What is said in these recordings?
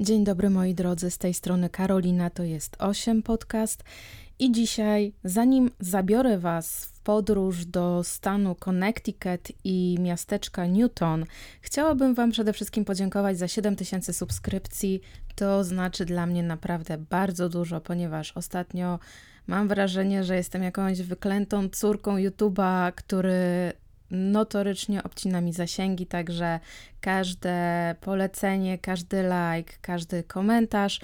Dzień dobry moi drodzy, z tej strony Karolina, to jest 8 podcast. I dzisiaj, zanim zabiorę Was w podróż do stanu Connecticut i miasteczka Newton, chciałabym Wam przede wszystkim podziękować za 7000 subskrypcji. To znaczy dla mnie naprawdę bardzo dużo, ponieważ ostatnio mam wrażenie, że jestem jakąś wyklętą córką YouTube'a, który notorycznie obcina mi zasięgi, także każde polecenie, każdy like, każdy komentarz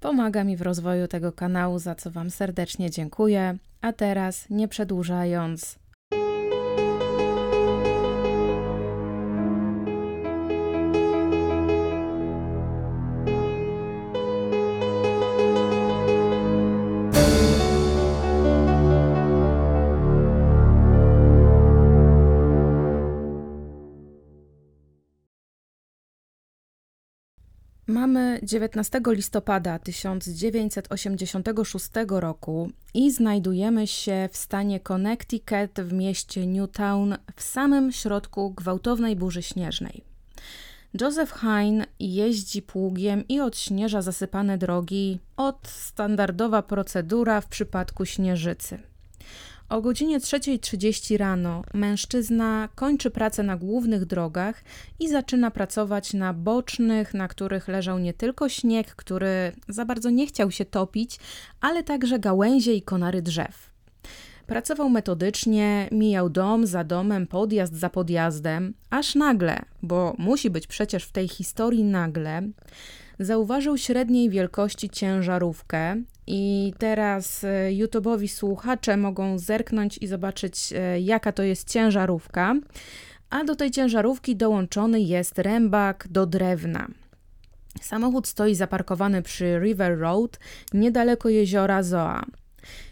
pomaga mi w rozwoju tego kanału, za co Wam serdecznie dziękuję. A teraz, nie przedłużając, Mamy 19 listopada 1986 roku i znajdujemy się w stanie Connecticut w mieście Newtown w samym środku gwałtownej burzy śnieżnej. Joseph Hine jeździ pługiem i odśnieża zasypane drogi od standardowa procedura w przypadku śnieżycy. O godzinie 3.30 rano mężczyzna kończy pracę na głównych drogach i zaczyna pracować na bocznych, na których leżał nie tylko śnieg, który za bardzo nie chciał się topić, ale także gałęzie i konary drzew. Pracował metodycznie, mijał dom za domem, podjazd za podjazdem, aż nagle, bo musi być przecież w tej historii nagle, zauważył średniej wielkości ciężarówkę i teraz e, YouTube'owi słuchacze mogą zerknąć i zobaczyć, e, jaka to jest ciężarówka. A do tej ciężarówki dołączony jest rębak do drewna. Samochód stoi zaparkowany przy River Road, niedaleko jeziora Zoa.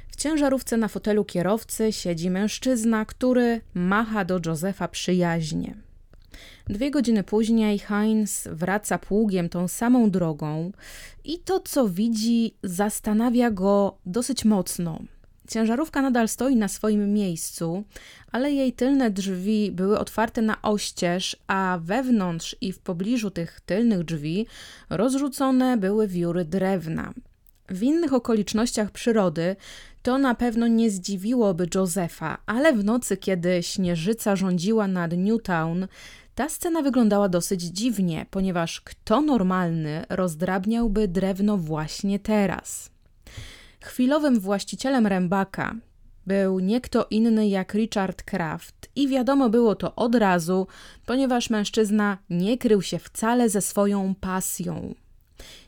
W ciężarówce na fotelu kierowcy siedzi mężczyzna, który macha do Josefa przyjaźnie. Dwie godziny później Heinz wraca pługiem tą samą drogą i to, co widzi, zastanawia go dosyć mocno. Ciężarówka nadal stoi na swoim miejscu, ale jej tylne drzwi były otwarte na oścież, a wewnątrz i w pobliżu tych tylnych drzwi rozrzucone były wióry drewna. W innych okolicznościach przyrody to na pewno nie zdziwiłoby Josefa, ale w nocy, kiedy śnieżyca rządziła nad Newtown, ta scena wyglądała dosyć dziwnie, ponieważ kto normalny rozdrabniałby drewno właśnie teraz? Chwilowym właścicielem rębaka był nie kto inny jak Richard Kraft i wiadomo było to od razu, ponieważ mężczyzna nie krył się wcale ze swoją pasją.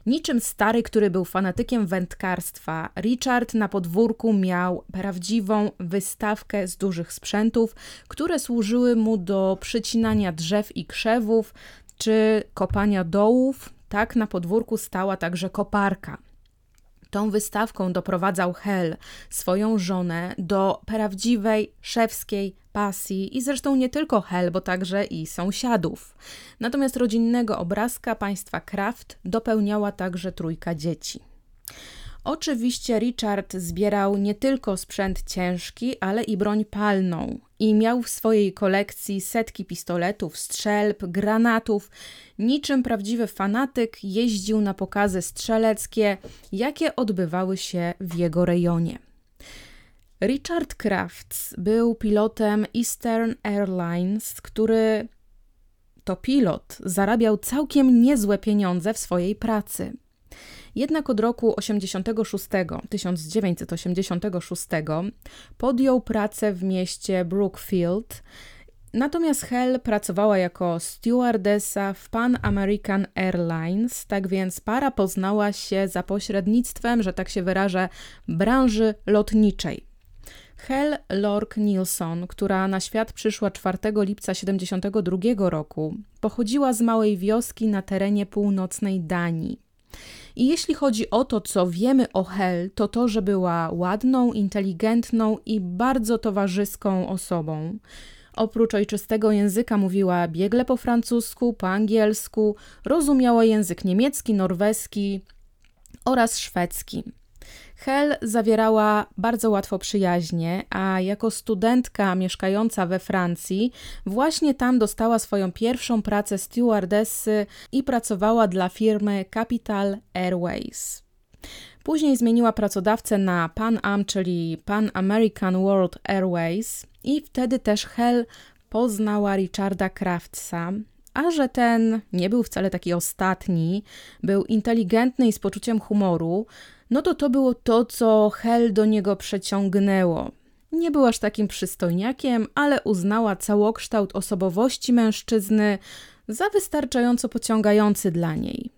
Niczym stary, który był fanatykiem wędkarstwa, Richard na podwórku miał prawdziwą wystawkę z dużych sprzętów, które służyły mu do przycinania drzew i krzewów czy kopania dołów. Tak na podwórku stała także koparka. Tą wystawką doprowadzał Hel, swoją żonę, do prawdziwej szewskiej pasji i zresztą nie tylko Hel, bo także i sąsiadów. Natomiast rodzinnego obrazka państwa Kraft dopełniała także trójka dzieci. Oczywiście Richard zbierał nie tylko sprzęt ciężki, ale i broń palną i miał w swojej kolekcji setki pistoletów, strzelb, granatów. Niczym prawdziwy fanatyk jeździł na pokazy strzeleckie, jakie odbywały się w jego rejonie. Richard Crafts był pilotem Eastern Airlines, który to pilot zarabiał całkiem niezłe pieniądze w swojej pracy. Jednak od roku 86, 1986 podjął pracę w mieście Brookfield. Natomiast Hell pracowała jako stewardessa w Pan American Airlines, tak więc para poznała się za pośrednictwem, że tak się wyrażę, branży lotniczej. Hel Lork Nilsson, która na świat przyszła 4 lipca 1972 roku, pochodziła z małej wioski na terenie północnej Danii. I jeśli chodzi o to, co wiemy o Hel, to to, że była ładną, inteligentną i bardzo towarzyską osobą. Oprócz ojczystego języka mówiła biegle po francusku, po angielsku, rozumiała język niemiecki, norweski oraz szwedzki. Hel zawierała bardzo łatwo przyjaźnie, a jako studentka mieszkająca we Francji, właśnie tam dostała swoją pierwszą pracę stewardessy i pracowała dla firmy Capital Airways. Później zmieniła pracodawcę na Pan Am, czyli Pan American World Airways, i wtedy też Hel poznała Richarda Kraftsa, a że ten nie był wcale taki ostatni, był inteligentny i z poczuciem humoru, no to to było to, co Hel do niego przeciągnęło. Nie był aż takim przystojniakiem, ale uznała całokształt osobowości mężczyzny za wystarczająco pociągający dla niej.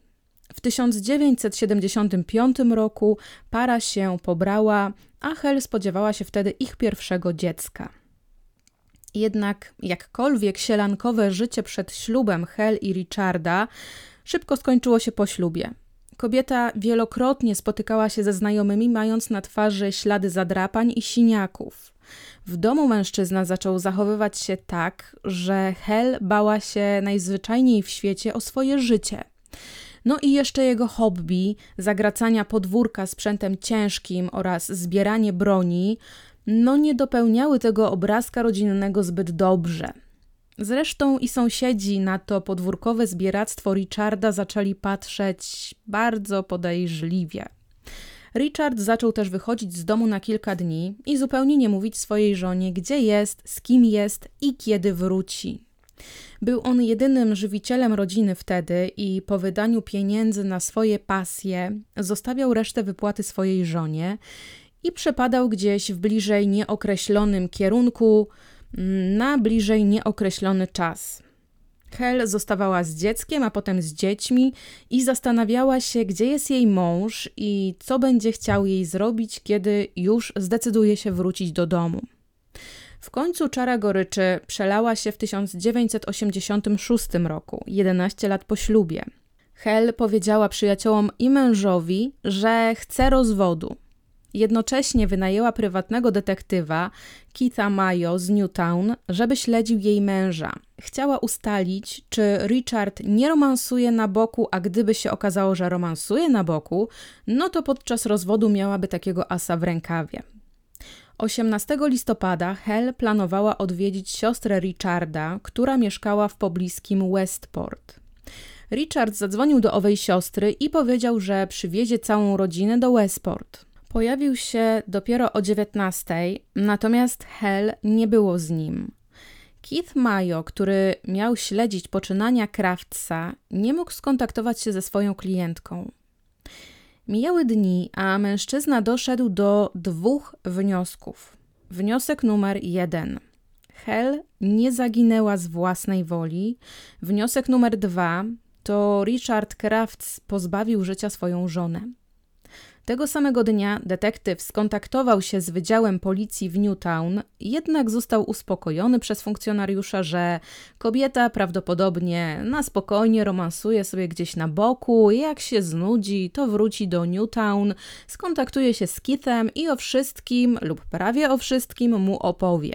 W 1975 roku para się pobrała, a Hel spodziewała się wtedy ich pierwszego dziecka. Jednak jakkolwiek sielankowe życie przed ślubem Hel i Richarda szybko skończyło się po ślubie. Kobieta wielokrotnie spotykała się ze znajomymi, mając na twarzy ślady zadrapań i siniaków. W domu mężczyzna zaczął zachowywać się tak, że Hel bała się najzwyczajniej w świecie o swoje życie. No i jeszcze jego hobby, zagracania podwórka sprzętem ciężkim oraz zbieranie broni, no nie dopełniały tego obrazka rodzinnego zbyt dobrze. Zresztą i sąsiedzi na to podwórkowe zbieractwo Richarda zaczęli patrzeć bardzo podejrzliwie. Richard zaczął też wychodzić z domu na kilka dni i zupełnie nie mówić swojej żonie, gdzie jest, z kim jest i kiedy wróci. Był on jedynym żywicielem rodziny wtedy i po wydaniu pieniędzy na swoje pasje zostawiał resztę wypłaty swojej żonie i przepadał gdzieś w bliżej nieokreślonym kierunku na bliżej nieokreślony czas. Hel zostawała z dzieckiem, a potem z dziećmi i zastanawiała się, gdzie jest jej mąż i co będzie chciał jej zrobić, kiedy już zdecyduje się wrócić do domu. W końcu czara goryczy przelała się w 1986 roku, 11 lat po ślubie. Hel powiedziała przyjaciołom i mężowi, że chce rozwodu. Jednocześnie wynajęła prywatnego detektywa, Keitha Mayo z Newtown, żeby śledził jej męża. Chciała ustalić, czy Richard nie romansuje na boku, a gdyby się okazało, że romansuje na boku, no to podczas rozwodu miałaby takiego asa w rękawie. 18 listopada Hel planowała odwiedzić siostrę Richarda, która mieszkała w pobliskim Westport. Richard zadzwonił do owej siostry i powiedział, że przywiezie całą rodzinę do Westport. Pojawił się dopiero o 19, natomiast Hel nie było z nim. Keith Mayo, który miał śledzić poczynania Kraftsa, nie mógł skontaktować się ze swoją klientką. Mijały dni, a mężczyzna doszedł do dwóch wniosków. Wniosek numer jeden. Hel nie zaginęła z własnej woli. Wniosek numer dwa to Richard Crafts pozbawił życia swoją żonę. Tego samego dnia detektyw skontaktował się z Wydziałem Policji w Newtown, jednak został uspokojony przez funkcjonariusza, że kobieta prawdopodobnie na spokojnie romansuje sobie gdzieś na boku, jak się znudzi, to wróci do Newtown, skontaktuje się z Keithem i o wszystkim lub prawie o wszystkim mu opowie.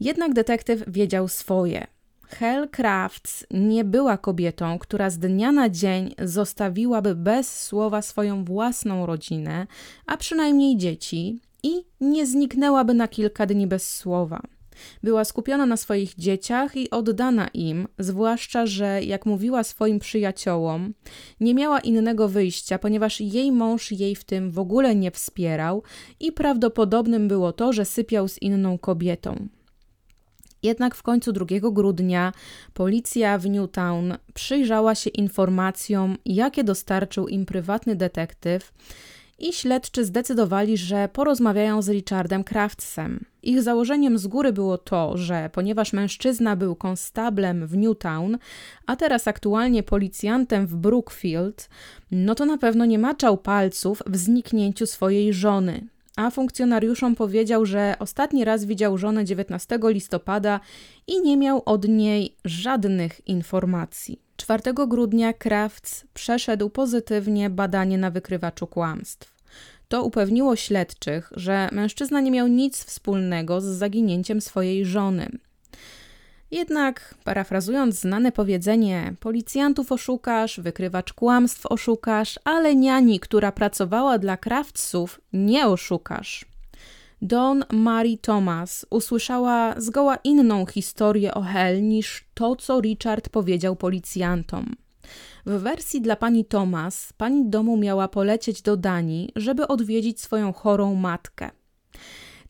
Jednak detektyw wiedział swoje – Hel Crafts nie była kobietą, która z dnia na dzień zostawiłaby bez słowa swoją własną rodzinę, a przynajmniej dzieci, i nie zniknęłaby na kilka dni bez słowa. Była skupiona na swoich dzieciach i oddana im, zwłaszcza, że, jak mówiła swoim przyjaciołom, nie miała innego wyjścia, ponieważ jej mąż jej w tym w ogóle nie wspierał i prawdopodobnym było to, że sypiał z inną kobietą. Jednak w końcu 2 grudnia policja w Newtown przyjrzała się informacjom, jakie dostarczył im prywatny detektyw, i śledczy zdecydowali, że porozmawiają z Richardem Craftsem. Ich założeniem z góry było to, że ponieważ mężczyzna był konstablem w Newtown, a teraz aktualnie policjantem w Brookfield, no to na pewno nie maczał palców w zniknięciu swojej żony a funkcjonariuszom powiedział, że ostatni raz widział żonę 19 listopada i nie miał od niej żadnych informacji. 4 grudnia Crafts przeszedł pozytywnie badanie na wykrywaczu kłamstw. To upewniło śledczych, że mężczyzna nie miał nic wspólnego z zaginięciem swojej żony. Jednak, parafrazując znane powiedzenie, policjantów oszukasz, wykrywacz kłamstw oszukasz, ale niani, która pracowała dla krawców, nie oszukasz. Don Mary Thomas usłyszała zgoła inną historię o Hel niż to, co Richard powiedział policjantom. W wersji dla pani Thomas, pani domu miała polecieć do Danii, żeby odwiedzić swoją chorą matkę.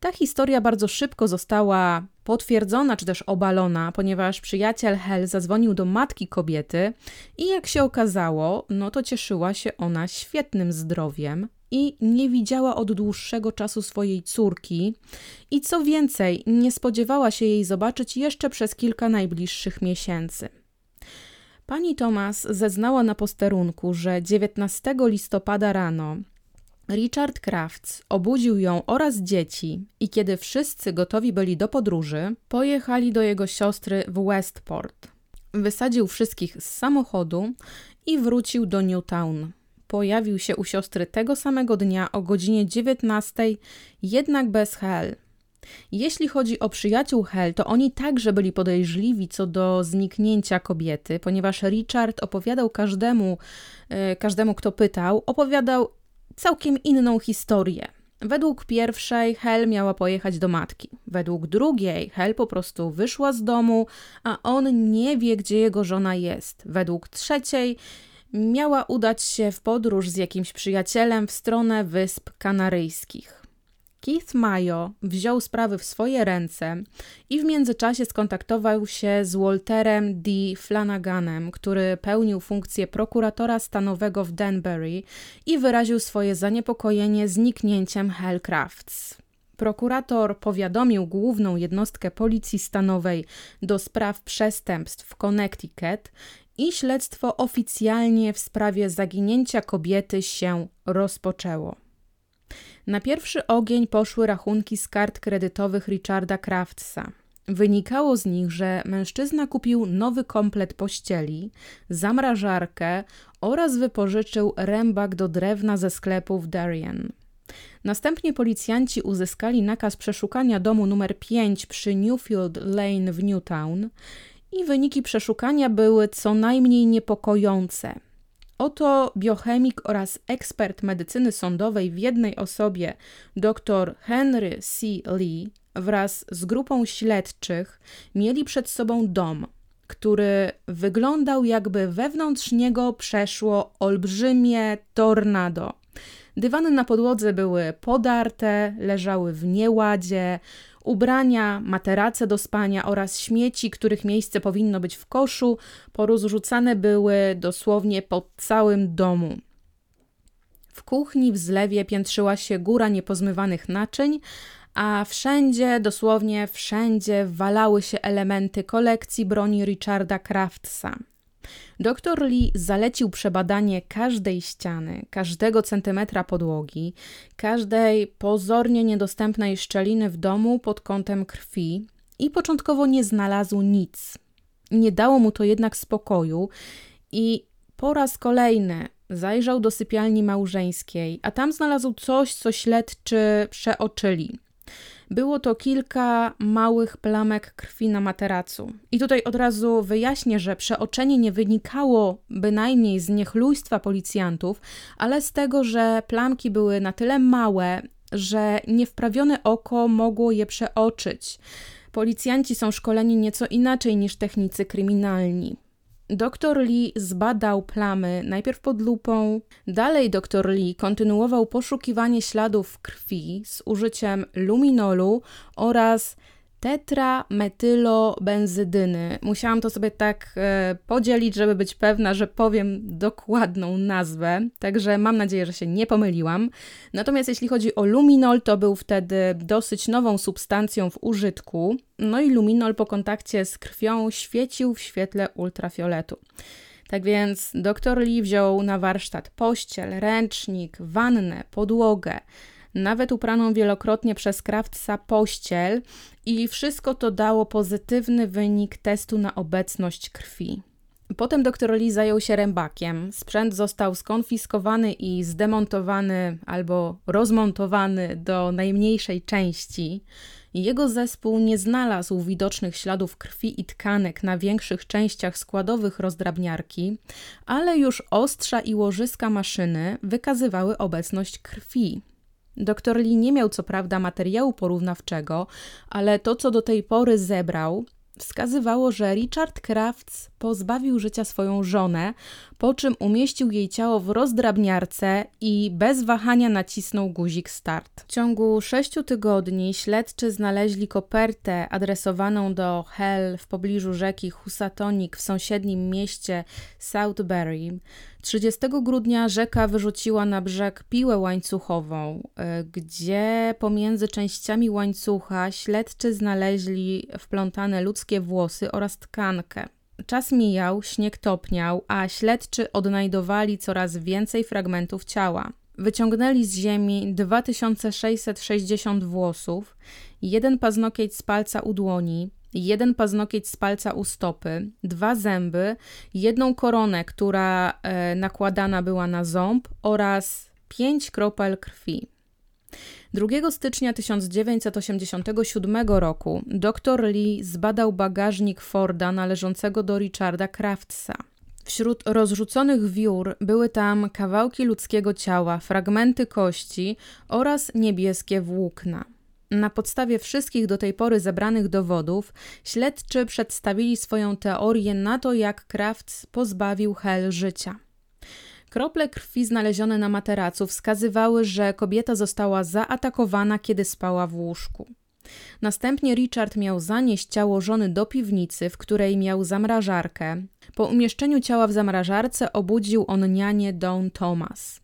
Ta historia bardzo szybko została potwierdzona czy też obalona, ponieważ przyjaciel Hel zadzwonił do matki kobiety i jak się okazało, no to cieszyła się ona świetnym zdrowiem i nie widziała od dłuższego czasu swojej córki i co więcej, nie spodziewała się jej zobaczyć jeszcze przez kilka najbliższych miesięcy. Pani Thomas zeznała na posterunku, że 19 listopada rano Richard Crafts obudził ją oraz dzieci i kiedy wszyscy gotowi byli do podróży, pojechali do jego siostry w Westport. Wysadził wszystkich z samochodu i wrócił do Newtown. Pojawił się u siostry tego samego dnia o godzinie 19, jednak bez Hel. Jeśli chodzi o przyjaciół Hel, to oni także byli podejrzliwi co do zniknięcia kobiety, ponieważ Richard opowiadał każdemu, e, każdemu kto pytał, opowiadał całkiem inną historię. Według pierwszej Hel miała pojechać do matki. Według drugiej Hel po prostu wyszła z domu, a on nie wie, gdzie jego żona jest. Według trzeciej miała udać się w podróż z jakimś przyjacielem w stronę Wysp Kanaryjskich. Keith Mayo wziął sprawy w swoje ręce i w międzyczasie skontaktował się z Walterem D. Flanaganem, który pełnił funkcję prokuratora stanowego w Danbury i wyraził swoje zaniepokojenie zniknięciem Hellcrafts. Prokurator powiadomił główną jednostkę policji stanowej do spraw przestępstw w Connecticut i śledztwo oficjalnie w sprawie zaginięcia kobiety się rozpoczęło. Na pierwszy ogień poszły rachunki z kart kredytowych Richarda Craftsa. Wynikało z nich, że mężczyzna kupił nowy komplet pościeli, zamrażarkę oraz wypożyczył rębak do drewna ze sklepu w Darien. Następnie policjanci uzyskali nakaz przeszukania domu numer 5 przy Newfield Lane w Newtown i wyniki przeszukania były co najmniej niepokojące – Oto biochemik oraz ekspert medycyny sądowej w jednej osobie, dr Henry C. Lee, wraz z grupą śledczych, mieli przed sobą dom, który wyglądał jakby wewnątrz niego przeszło olbrzymie tornado. Dywany na podłodze były podarte, leżały w nieładzie, Ubrania, materace do spania oraz śmieci, których miejsce powinno być w koszu, porozrzucane były dosłownie po całym domu. W kuchni w zlewie piętrzyła się góra niepozmywanych naczyń, a wszędzie, dosłownie wszędzie, walały się elementy kolekcji broni Richarda Craftsa. Doktor Lee zalecił przebadanie każdej ściany, każdego centymetra podłogi, każdej pozornie niedostępnej szczeliny w domu pod kątem krwi i początkowo nie znalazł nic. Nie dało mu to jednak spokoju i po raz kolejny zajrzał do sypialni małżeńskiej, a tam znalazł coś, co śledczy przeoczyli. Było to kilka małych plamek krwi na materacu. I tutaj od razu wyjaśnię, że przeoczenie nie wynikało bynajmniej z niechlujstwa policjantów, ale z tego, że plamki były na tyle małe, że niewprawione oko mogło je przeoczyć. Policjanci są szkoleni nieco inaczej niż technicy kryminalni. Doktor Lee zbadał plamy najpierw pod lupą, dalej doktor Lee kontynuował poszukiwanie śladów krwi z użyciem luminolu oraz tetrametylobenzydyny. Musiałam to sobie tak e, podzielić, żeby być pewna, że powiem dokładną nazwę, także mam nadzieję, że się nie pomyliłam. Natomiast jeśli chodzi o luminol, to był wtedy dosyć nową substancją w użytku. No i luminol po kontakcie z krwią świecił w świetle ultrafioletu. Tak więc dr Lee wziął na warsztat pościel, ręcznik, wannę, podłogę, nawet upraną wielokrotnie przez krawca pościel i wszystko to dało pozytywny wynik testu na obecność krwi. Potem dr Lee zajął się rębakiem. Sprzęt został skonfiskowany i zdemontowany albo rozmontowany do najmniejszej części. Jego zespół nie znalazł widocznych śladów krwi i tkanek na większych częściach składowych rozdrabniarki, ale już ostrza i łożyska maszyny wykazywały obecność krwi. Doktor Lee nie miał co prawda materiału porównawczego, ale to, co do tej pory zebrał, wskazywało, że Richard Crafts pozbawił życia swoją żonę, po czym umieścił jej ciało w rozdrabniarce i bez wahania nacisnął guzik start. W ciągu sześciu tygodni śledczy znaleźli kopertę adresowaną do Hell w pobliżu rzeki Husatonic w sąsiednim mieście Southbury. 30 grudnia rzeka wyrzuciła na brzeg piłę łańcuchową, e, gdzie pomiędzy częściami łańcucha śledczy znaleźli wplątane ludzkie włosy oraz tkankę. Czas mijał, śnieg topniał, a śledczy odnajdowali coraz więcej fragmentów ciała. Wyciągnęli z ziemi 2660 włosów, jeden paznokieć z palca u dłoni, jeden paznokieć z palca u stopy, dwa zęby, jedną koronę, która e, nakładana była na ząb oraz pięć kropel krwi. 2 stycznia 1987 roku dr Lee zbadał bagażnik Forda należącego do Richarda Craftsa. Wśród rozrzuconych wiór były tam kawałki ludzkiego ciała, fragmenty kości oraz niebieskie włókna. Na podstawie wszystkich do tej pory zebranych dowodów, śledczy przedstawili swoją teorię na to, jak Crafts pozbawił Hel życia. Krople krwi znalezione na materacu wskazywały, że kobieta została zaatakowana, kiedy spała w łóżku. Następnie Richard miał zanieść ciało żony do piwnicy, w której miał zamrażarkę. Po umieszczeniu ciała w zamrażarce obudził on nianię Dawn Thomas.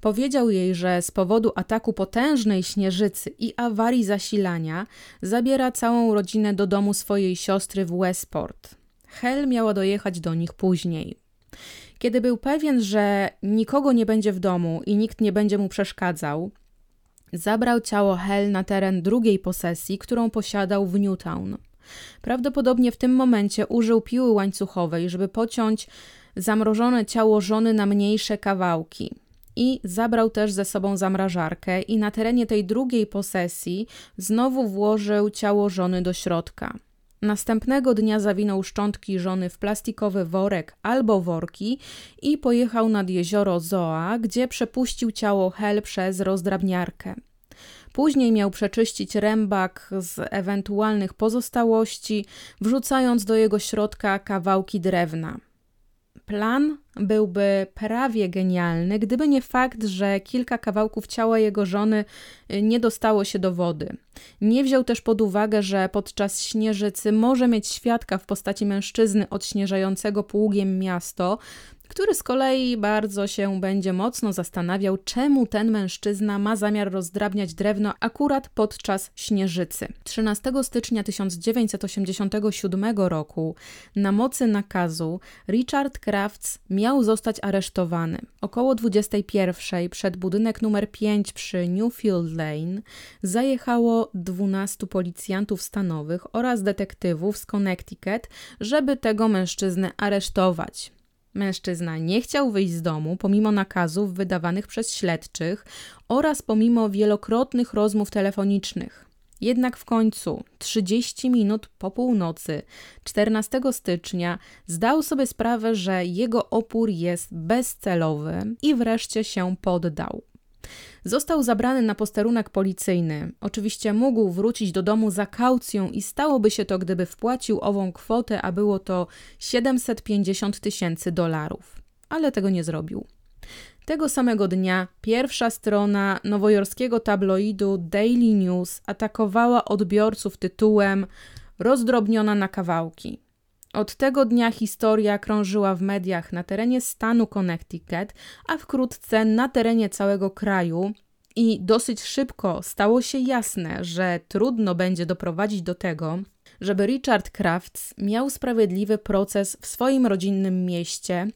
Powiedział jej, że z powodu ataku potężnej śnieżycy i awarii zasilania zabiera całą rodzinę do domu swojej siostry w Westport. Hel miała dojechać do nich później. Kiedy był pewien, że nikogo nie będzie w domu i nikt nie będzie mu przeszkadzał, zabrał ciało Hel na teren drugiej posesji, którą posiadał w Newtown. Prawdopodobnie w tym momencie użył piły łańcuchowej, żeby pociąć zamrożone ciało żony na mniejsze kawałki i zabrał też ze sobą zamrażarkę i na terenie tej drugiej posesji znowu włożył ciało żony do środka. Następnego dnia zawinął szczątki żony w plastikowy worek albo worki i pojechał nad jezioro Zoa, gdzie przepuścił ciało Hel przez rozdrabniarkę. Później miał przeczyścić rębak z ewentualnych pozostałości, wrzucając do jego środka kawałki drewna. Plan byłby prawie genialny, gdyby nie fakt, że kilka kawałków ciała jego żony y, nie dostało się do wody. Nie wziął też pod uwagę, że podczas śnieżycy może mieć świadka w postaci mężczyzny odśnieżającego pługiem miasto, który z kolei bardzo się będzie mocno zastanawiał, czemu ten mężczyzna ma zamiar rozdrabniać drewno akurat podczas śnieżycy. 13 stycznia 1987 roku na mocy nakazu Richard Crafts miał zostać aresztowany. Około 21 przed budynek numer 5 przy Newfield Lane zajechało 12 policjantów stanowych oraz detektywów z Connecticut, żeby tego mężczyznę aresztować. Mężczyzna nie chciał wyjść z domu pomimo nakazów wydawanych przez śledczych oraz pomimo wielokrotnych rozmów telefonicznych. Jednak w końcu, 30 minut po północy, 14 stycznia, zdał sobie sprawę, że jego opór jest bezcelowy i wreszcie się poddał. Został zabrany na posterunek policyjny. Oczywiście mógł wrócić do domu za kaucją i stałoby się to, gdyby wpłacił ową kwotę, a było to 750 tysięcy dolarów. Ale tego nie zrobił. Tego samego dnia pierwsza strona nowojorskiego tabloidu Daily News atakowała odbiorców tytułem Rozdrobniona na kawałki. Od tego dnia historia krążyła w mediach na terenie stanu Connecticut, a wkrótce na terenie całego kraju. I dosyć szybko stało się jasne, że trudno będzie doprowadzić do tego, żeby Richard Crafts miał sprawiedliwy proces w swoim rodzinnym mieście.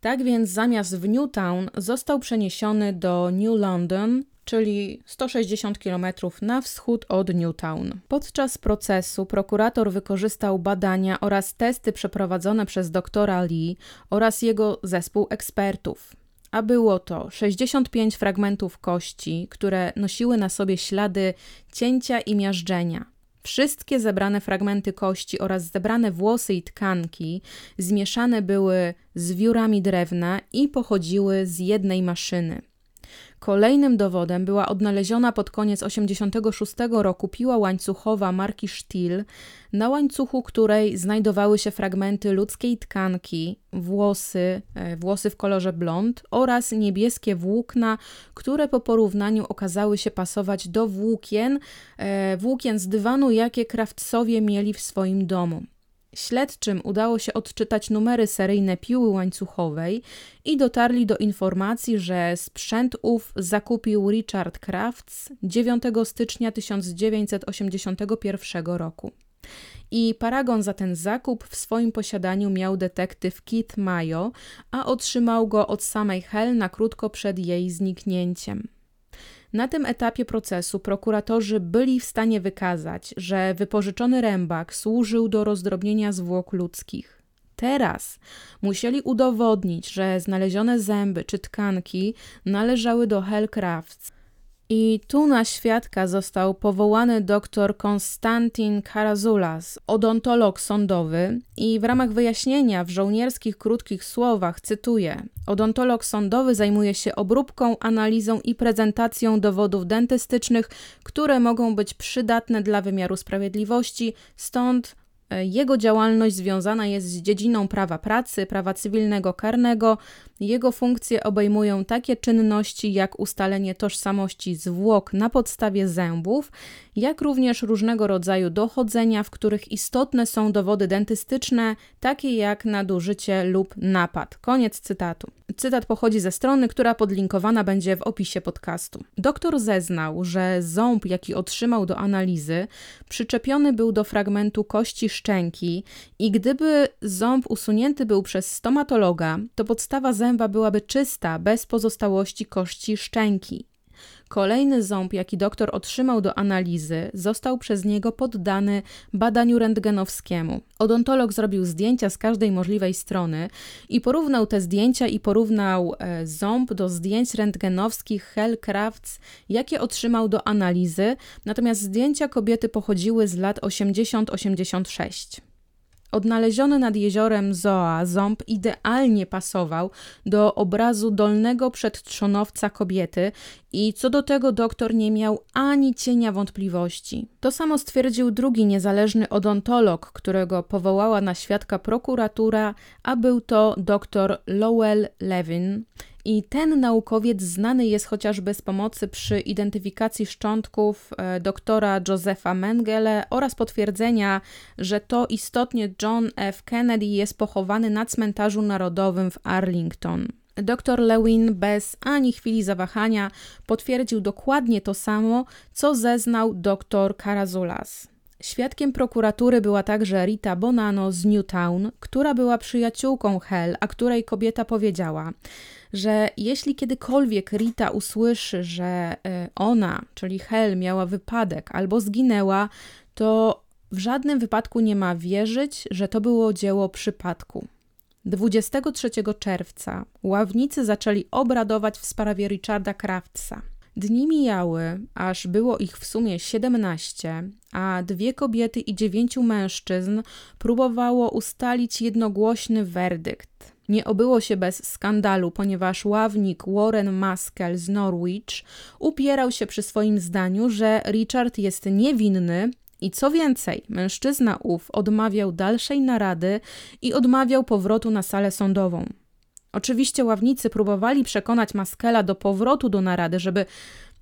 Tak więc zamiast w Newtown został przeniesiony do New London, czyli 160 km na wschód od Newtown. Podczas procesu prokurator wykorzystał badania oraz testy przeprowadzone przez doktora Lee oraz jego zespół ekspertów a było to 65 fragmentów kości, które nosiły na sobie ślady cięcia i miażdżenia. Wszystkie zebrane fragmenty kości oraz zebrane włosy i tkanki zmieszane były z wiórami drewna i pochodziły z jednej maszyny. Kolejnym dowodem była odnaleziona pod koniec 1986 roku piła łańcuchowa marki Stihl, na łańcuchu której znajdowały się fragmenty ludzkiej tkanki, włosy, e, włosy w kolorze blond oraz niebieskie włókna, które po porównaniu okazały się pasować do włókien, e, włókien z dywanu, jakie krawcowie mieli w swoim domu. Śledczym udało się odczytać numery seryjne piły łańcuchowej i dotarli do informacji, że sprzęt ów zakupił Richard Crafts 9 stycznia 1981 roku. I paragon za ten zakup w swoim posiadaniu miał detektyw Keith Mayo, a otrzymał go od samej Hel na krótko przed jej zniknięciem. Na tym etapie procesu prokuratorzy byli w stanie wykazać, że wypożyczony rębak służył do rozdrobnienia zwłok ludzkich. Teraz musieli udowodnić, że znalezione zęby czy tkanki należały do Hellcrafts, i tu na świadka został powołany dr Konstantin Karazulas, odontolog sądowy, i w ramach wyjaśnienia w żołnierskich krótkich słowach cytuję: Odontolog sądowy zajmuje się obróbką, analizą i prezentacją dowodów dentystycznych, które mogą być przydatne dla wymiaru sprawiedliwości, stąd E, jego działalność związana jest z dziedziną prawa pracy, prawa cywilnego karnego. Jego funkcje obejmują takie czynności jak ustalenie tożsamości zwłok na podstawie zębów, jak również różnego rodzaju dochodzenia, w których istotne są dowody dentystyczne, takie jak nadużycie lub napad. Koniec cytatu. Cytat pochodzi ze strony, która podlinkowana będzie w opisie podcastu. Doktor zeznał, że ząb, jaki otrzymał do analizy, przyczepiony był do fragmentu kości szczęki i gdyby ząb usunięty był przez stomatologa, to podstawa zęba byłaby czysta, bez pozostałości kości szczęki. Kolejny ząb, jaki doktor otrzymał do analizy, został przez niego poddany badaniu rentgenowskiemu. Odontolog zrobił zdjęcia z każdej możliwej strony i porównał te zdjęcia i porównał e, ząb do zdjęć rentgenowskich Hellcrafts, jakie otrzymał do analizy, natomiast zdjęcia kobiety pochodziły z lat 80-86. Odnaleziony nad jeziorem Zoa ząb idealnie pasował do obrazu dolnego przedtrzonowca kobiety i co do tego doktor nie miał ani cienia wątpliwości. To samo stwierdził drugi niezależny odontolog, którego powołała na świadka prokuratura, a był to dr Lowell Levin. I ten naukowiec znany jest chociażby z pomocy przy identyfikacji szczątków e, doktora Josepha Mengele oraz potwierdzenia, że to istotnie John F. Kennedy jest pochowany na cmentarzu narodowym w Arlington. Dr Lewin bez ani chwili zawahania potwierdził dokładnie to samo, co zeznał dr Karazulas. Świadkiem prokuratury była także Rita Bonano z Newtown, która była przyjaciółką Hel, a której kobieta powiedziała, że jeśli kiedykolwiek Rita usłyszy, że e, ona, czyli Hel, miała wypadek albo zginęła, to w żadnym wypadku nie ma wierzyć, że to było dzieło przypadku. 23 czerwca ławnicy zaczęli obradować w sprawie Richarda Craftsa. Dni mijały, aż było ich w sumie 17, a dwie kobiety i dziewięciu mężczyzn próbowało ustalić jednogłośny werdykt. Nie obyło się bez skandalu, ponieważ ławnik Warren Maskell z Norwich upierał się przy swoim zdaniu, że Richard jest niewinny i co więcej, mężczyzna ów odmawiał dalszej narady i odmawiał powrotu na salę sądową. Oczywiście ławnicy próbowali przekonać Maskela do powrotu do narady, żeby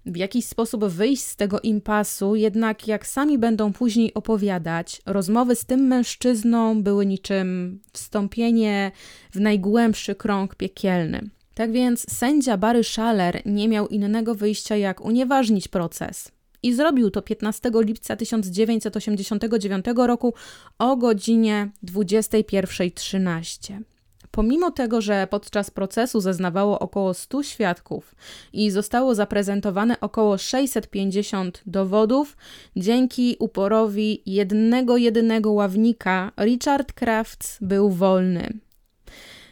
w jakiś sposób wyjść z tego impasu, jednak jak sami będą później opowiadać, rozmowy z tym mężczyzną były niczym wstąpienie w najgłębszy krąg piekielny. Tak więc sędzia Barry Schaller nie miał innego wyjścia jak unieważnić proces. I zrobił to 15 lipca 1989 roku o godzinie 21.13. pomimo tego, że podczas procesu zeznawało około 100 świadków i zostało zaprezentowane około 650 dowodów, dzięki uporowi jednego jedynego ławnika Richard Crafts był wolny.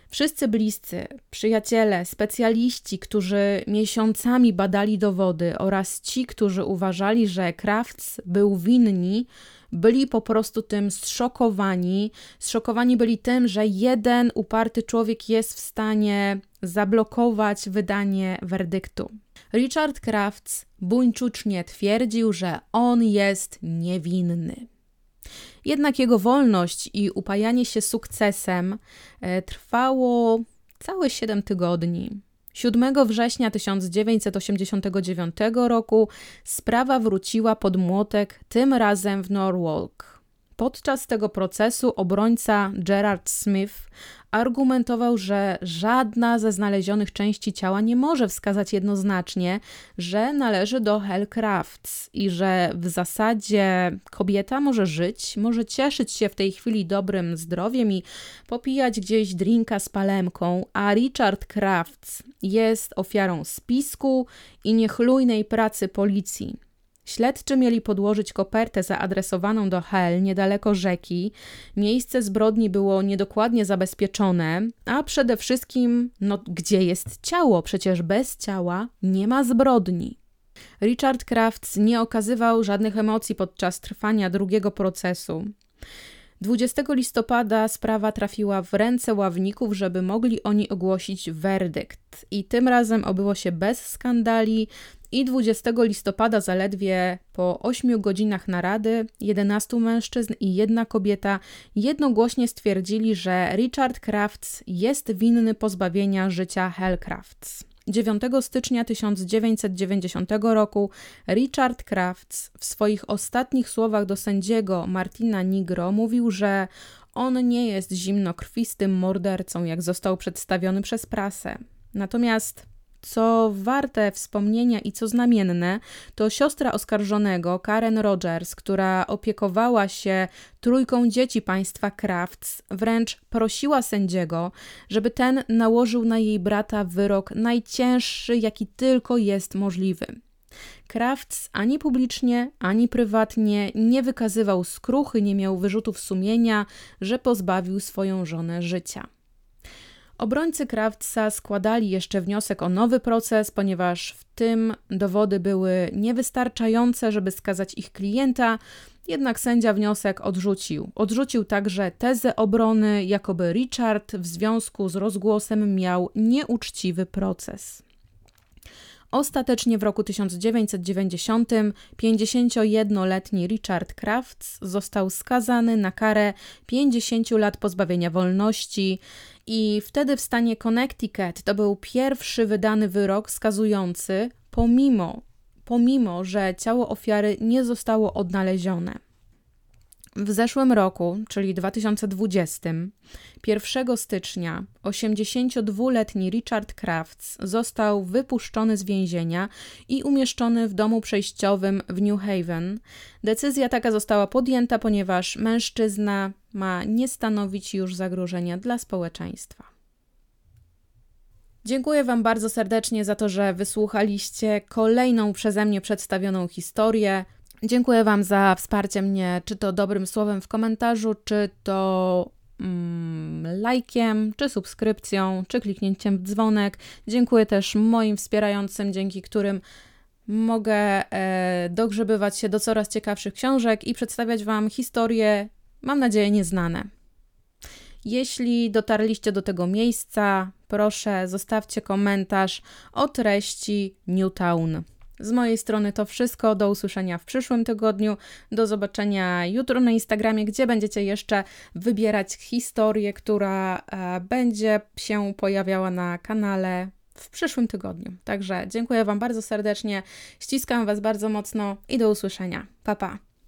Wszyscy bliscy, przyjaciele, specjaliści, którzy miesiącami badali dowody oraz ci, którzy uważali, że Crafts był winni, byli po prostu tym zszokowani. Zszokowani byli tym, że jeden uparty człowiek jest w stanie zablokować wydanie werdyktu. Richard Crafts buńczucznie twierdził, że on jest niewinny. Jednak jego wolność i upajanie się sukcesem e, trwało całe 7 tygodni. 7 września 1989 roku sprawa wróciła pod młotek, tym razem w Norwalk. Podczas tego procesu obrońca Gerard Smith argumentował, że żadna ze znalezionych części ciała nie może wskazać jednoznacznie, że należy do Hellcrafts i że w zasadzie kobieta może żyć, może cieszyć się w tej chwili dobrym zdrowiem i popijać gdzieś drinka z palemką, a Richard Crafts jest ofiarą spisku i niechlujnej pracy policji. Śledczy mieli podłożyć kopertę zaadresowaną do Hel niedaleko rzeki. Miejsce zbrodni było niedokładnie zabezpieczone, a przede wszystkim, no gdzie jest ciało? Przecież bez ciała nie ma zbrodni. Richard Crafts nie okazywał żadnych emocji podczas trwania drugiego procesu. 20 listopada sprawa trafiła w ręce ławników, żeby mogli oni ogłosić werdykt. I tym razem obyło się bez skandali, i 20 listopada, zaledwie po 8 godzinach narady, 11 mężczyzn i jedna kobieta jednogłośnie stwierdzili, że Richard Crafts jest winny pozbawienia życia Hellcrafts. 9 stycznia 1990 roku Richard Crafts w swoich ostatnich słowach do sędziego Martina Nigro mówił, że on nie jest zimnokrwistym mordercą, jak został przedstawiony przez prasę. Natomiast co warte wspomnienia i co znamienne, to siostra oskarżonego, Karen Rogers, która opiekowała się trójką dzieci państwa Crafts, wręcz prosiła sędziego, żeby ten nałożył na jej brata wyrok najcięższy, jaki tylko jest możliwy. Crafts ani publicznie, ani prywatnie nie wykazywał skruchy, nie miał wyrzutów sumienia, że pozbawił swoją żonę życia. Obrońcy Krawca składali jeszcze wniosek o nowy proces, ponieważ w tym dowody były niewystarczające, żeby skazać ich klienta, jednak sędzia wniosek odrzucił. Odrzucił także tezę obrony, jakoby Richard w związku z rozgłosem miał nieuczciwy proces. Ostatecznie w roku 1990 51-letni Richard Crafts został skazany na karę 50 lat pozbawienia wolności i wtedy w stanie Connecticut to był pierwszy wydany wyrok skazujący, pomimo, pomimo że ciało ofiary nie zostało odnalezione. W zeszłym roku, czyli 2020, 1 stycznia 82-letni Richard Crafts został wypuszczony z więzienia i umieszczony w domu przejściowym w New Haven. Decyzja taka została podjęta, ponieważ mężczyzna ma nie stanowić już zagrożenia dla społeczeństwa. Dziękuję Wam bardzo serdecznie za to, że wysłuchaliście kolejną przeze mnie przedstawioną historię. Dziękuję Wam za wsparcie mnie, czy to dobrym słowem w komentarzu, czy to mm, lajkiem, czy subskrypcją, czy kliknięciem w dzwonek. Dziękuję też moim wspierającym, dzięki którym mogę e, dogrzebywać się do coraz ciekawszych książek i przedstawiać Wam historie, mam nadzieję, nieznane. Jeśli dotarliście do tego miejsca, proszę zostawcie komentarz o treści Newtown. Z mojej strony to wszystko. Do usłyszenia w przyszłym tygodniu. Do zobaczenia jutro na Instagramie, gdzie będziecie jeszcze wybierać historię, która e, będzie się pojawiała na kanale w przyszłym tygodniu. Także dziękuję Wam bardzo serdecznie, ściskam Was bardzo mocno i do usłyszenia. Pa pa!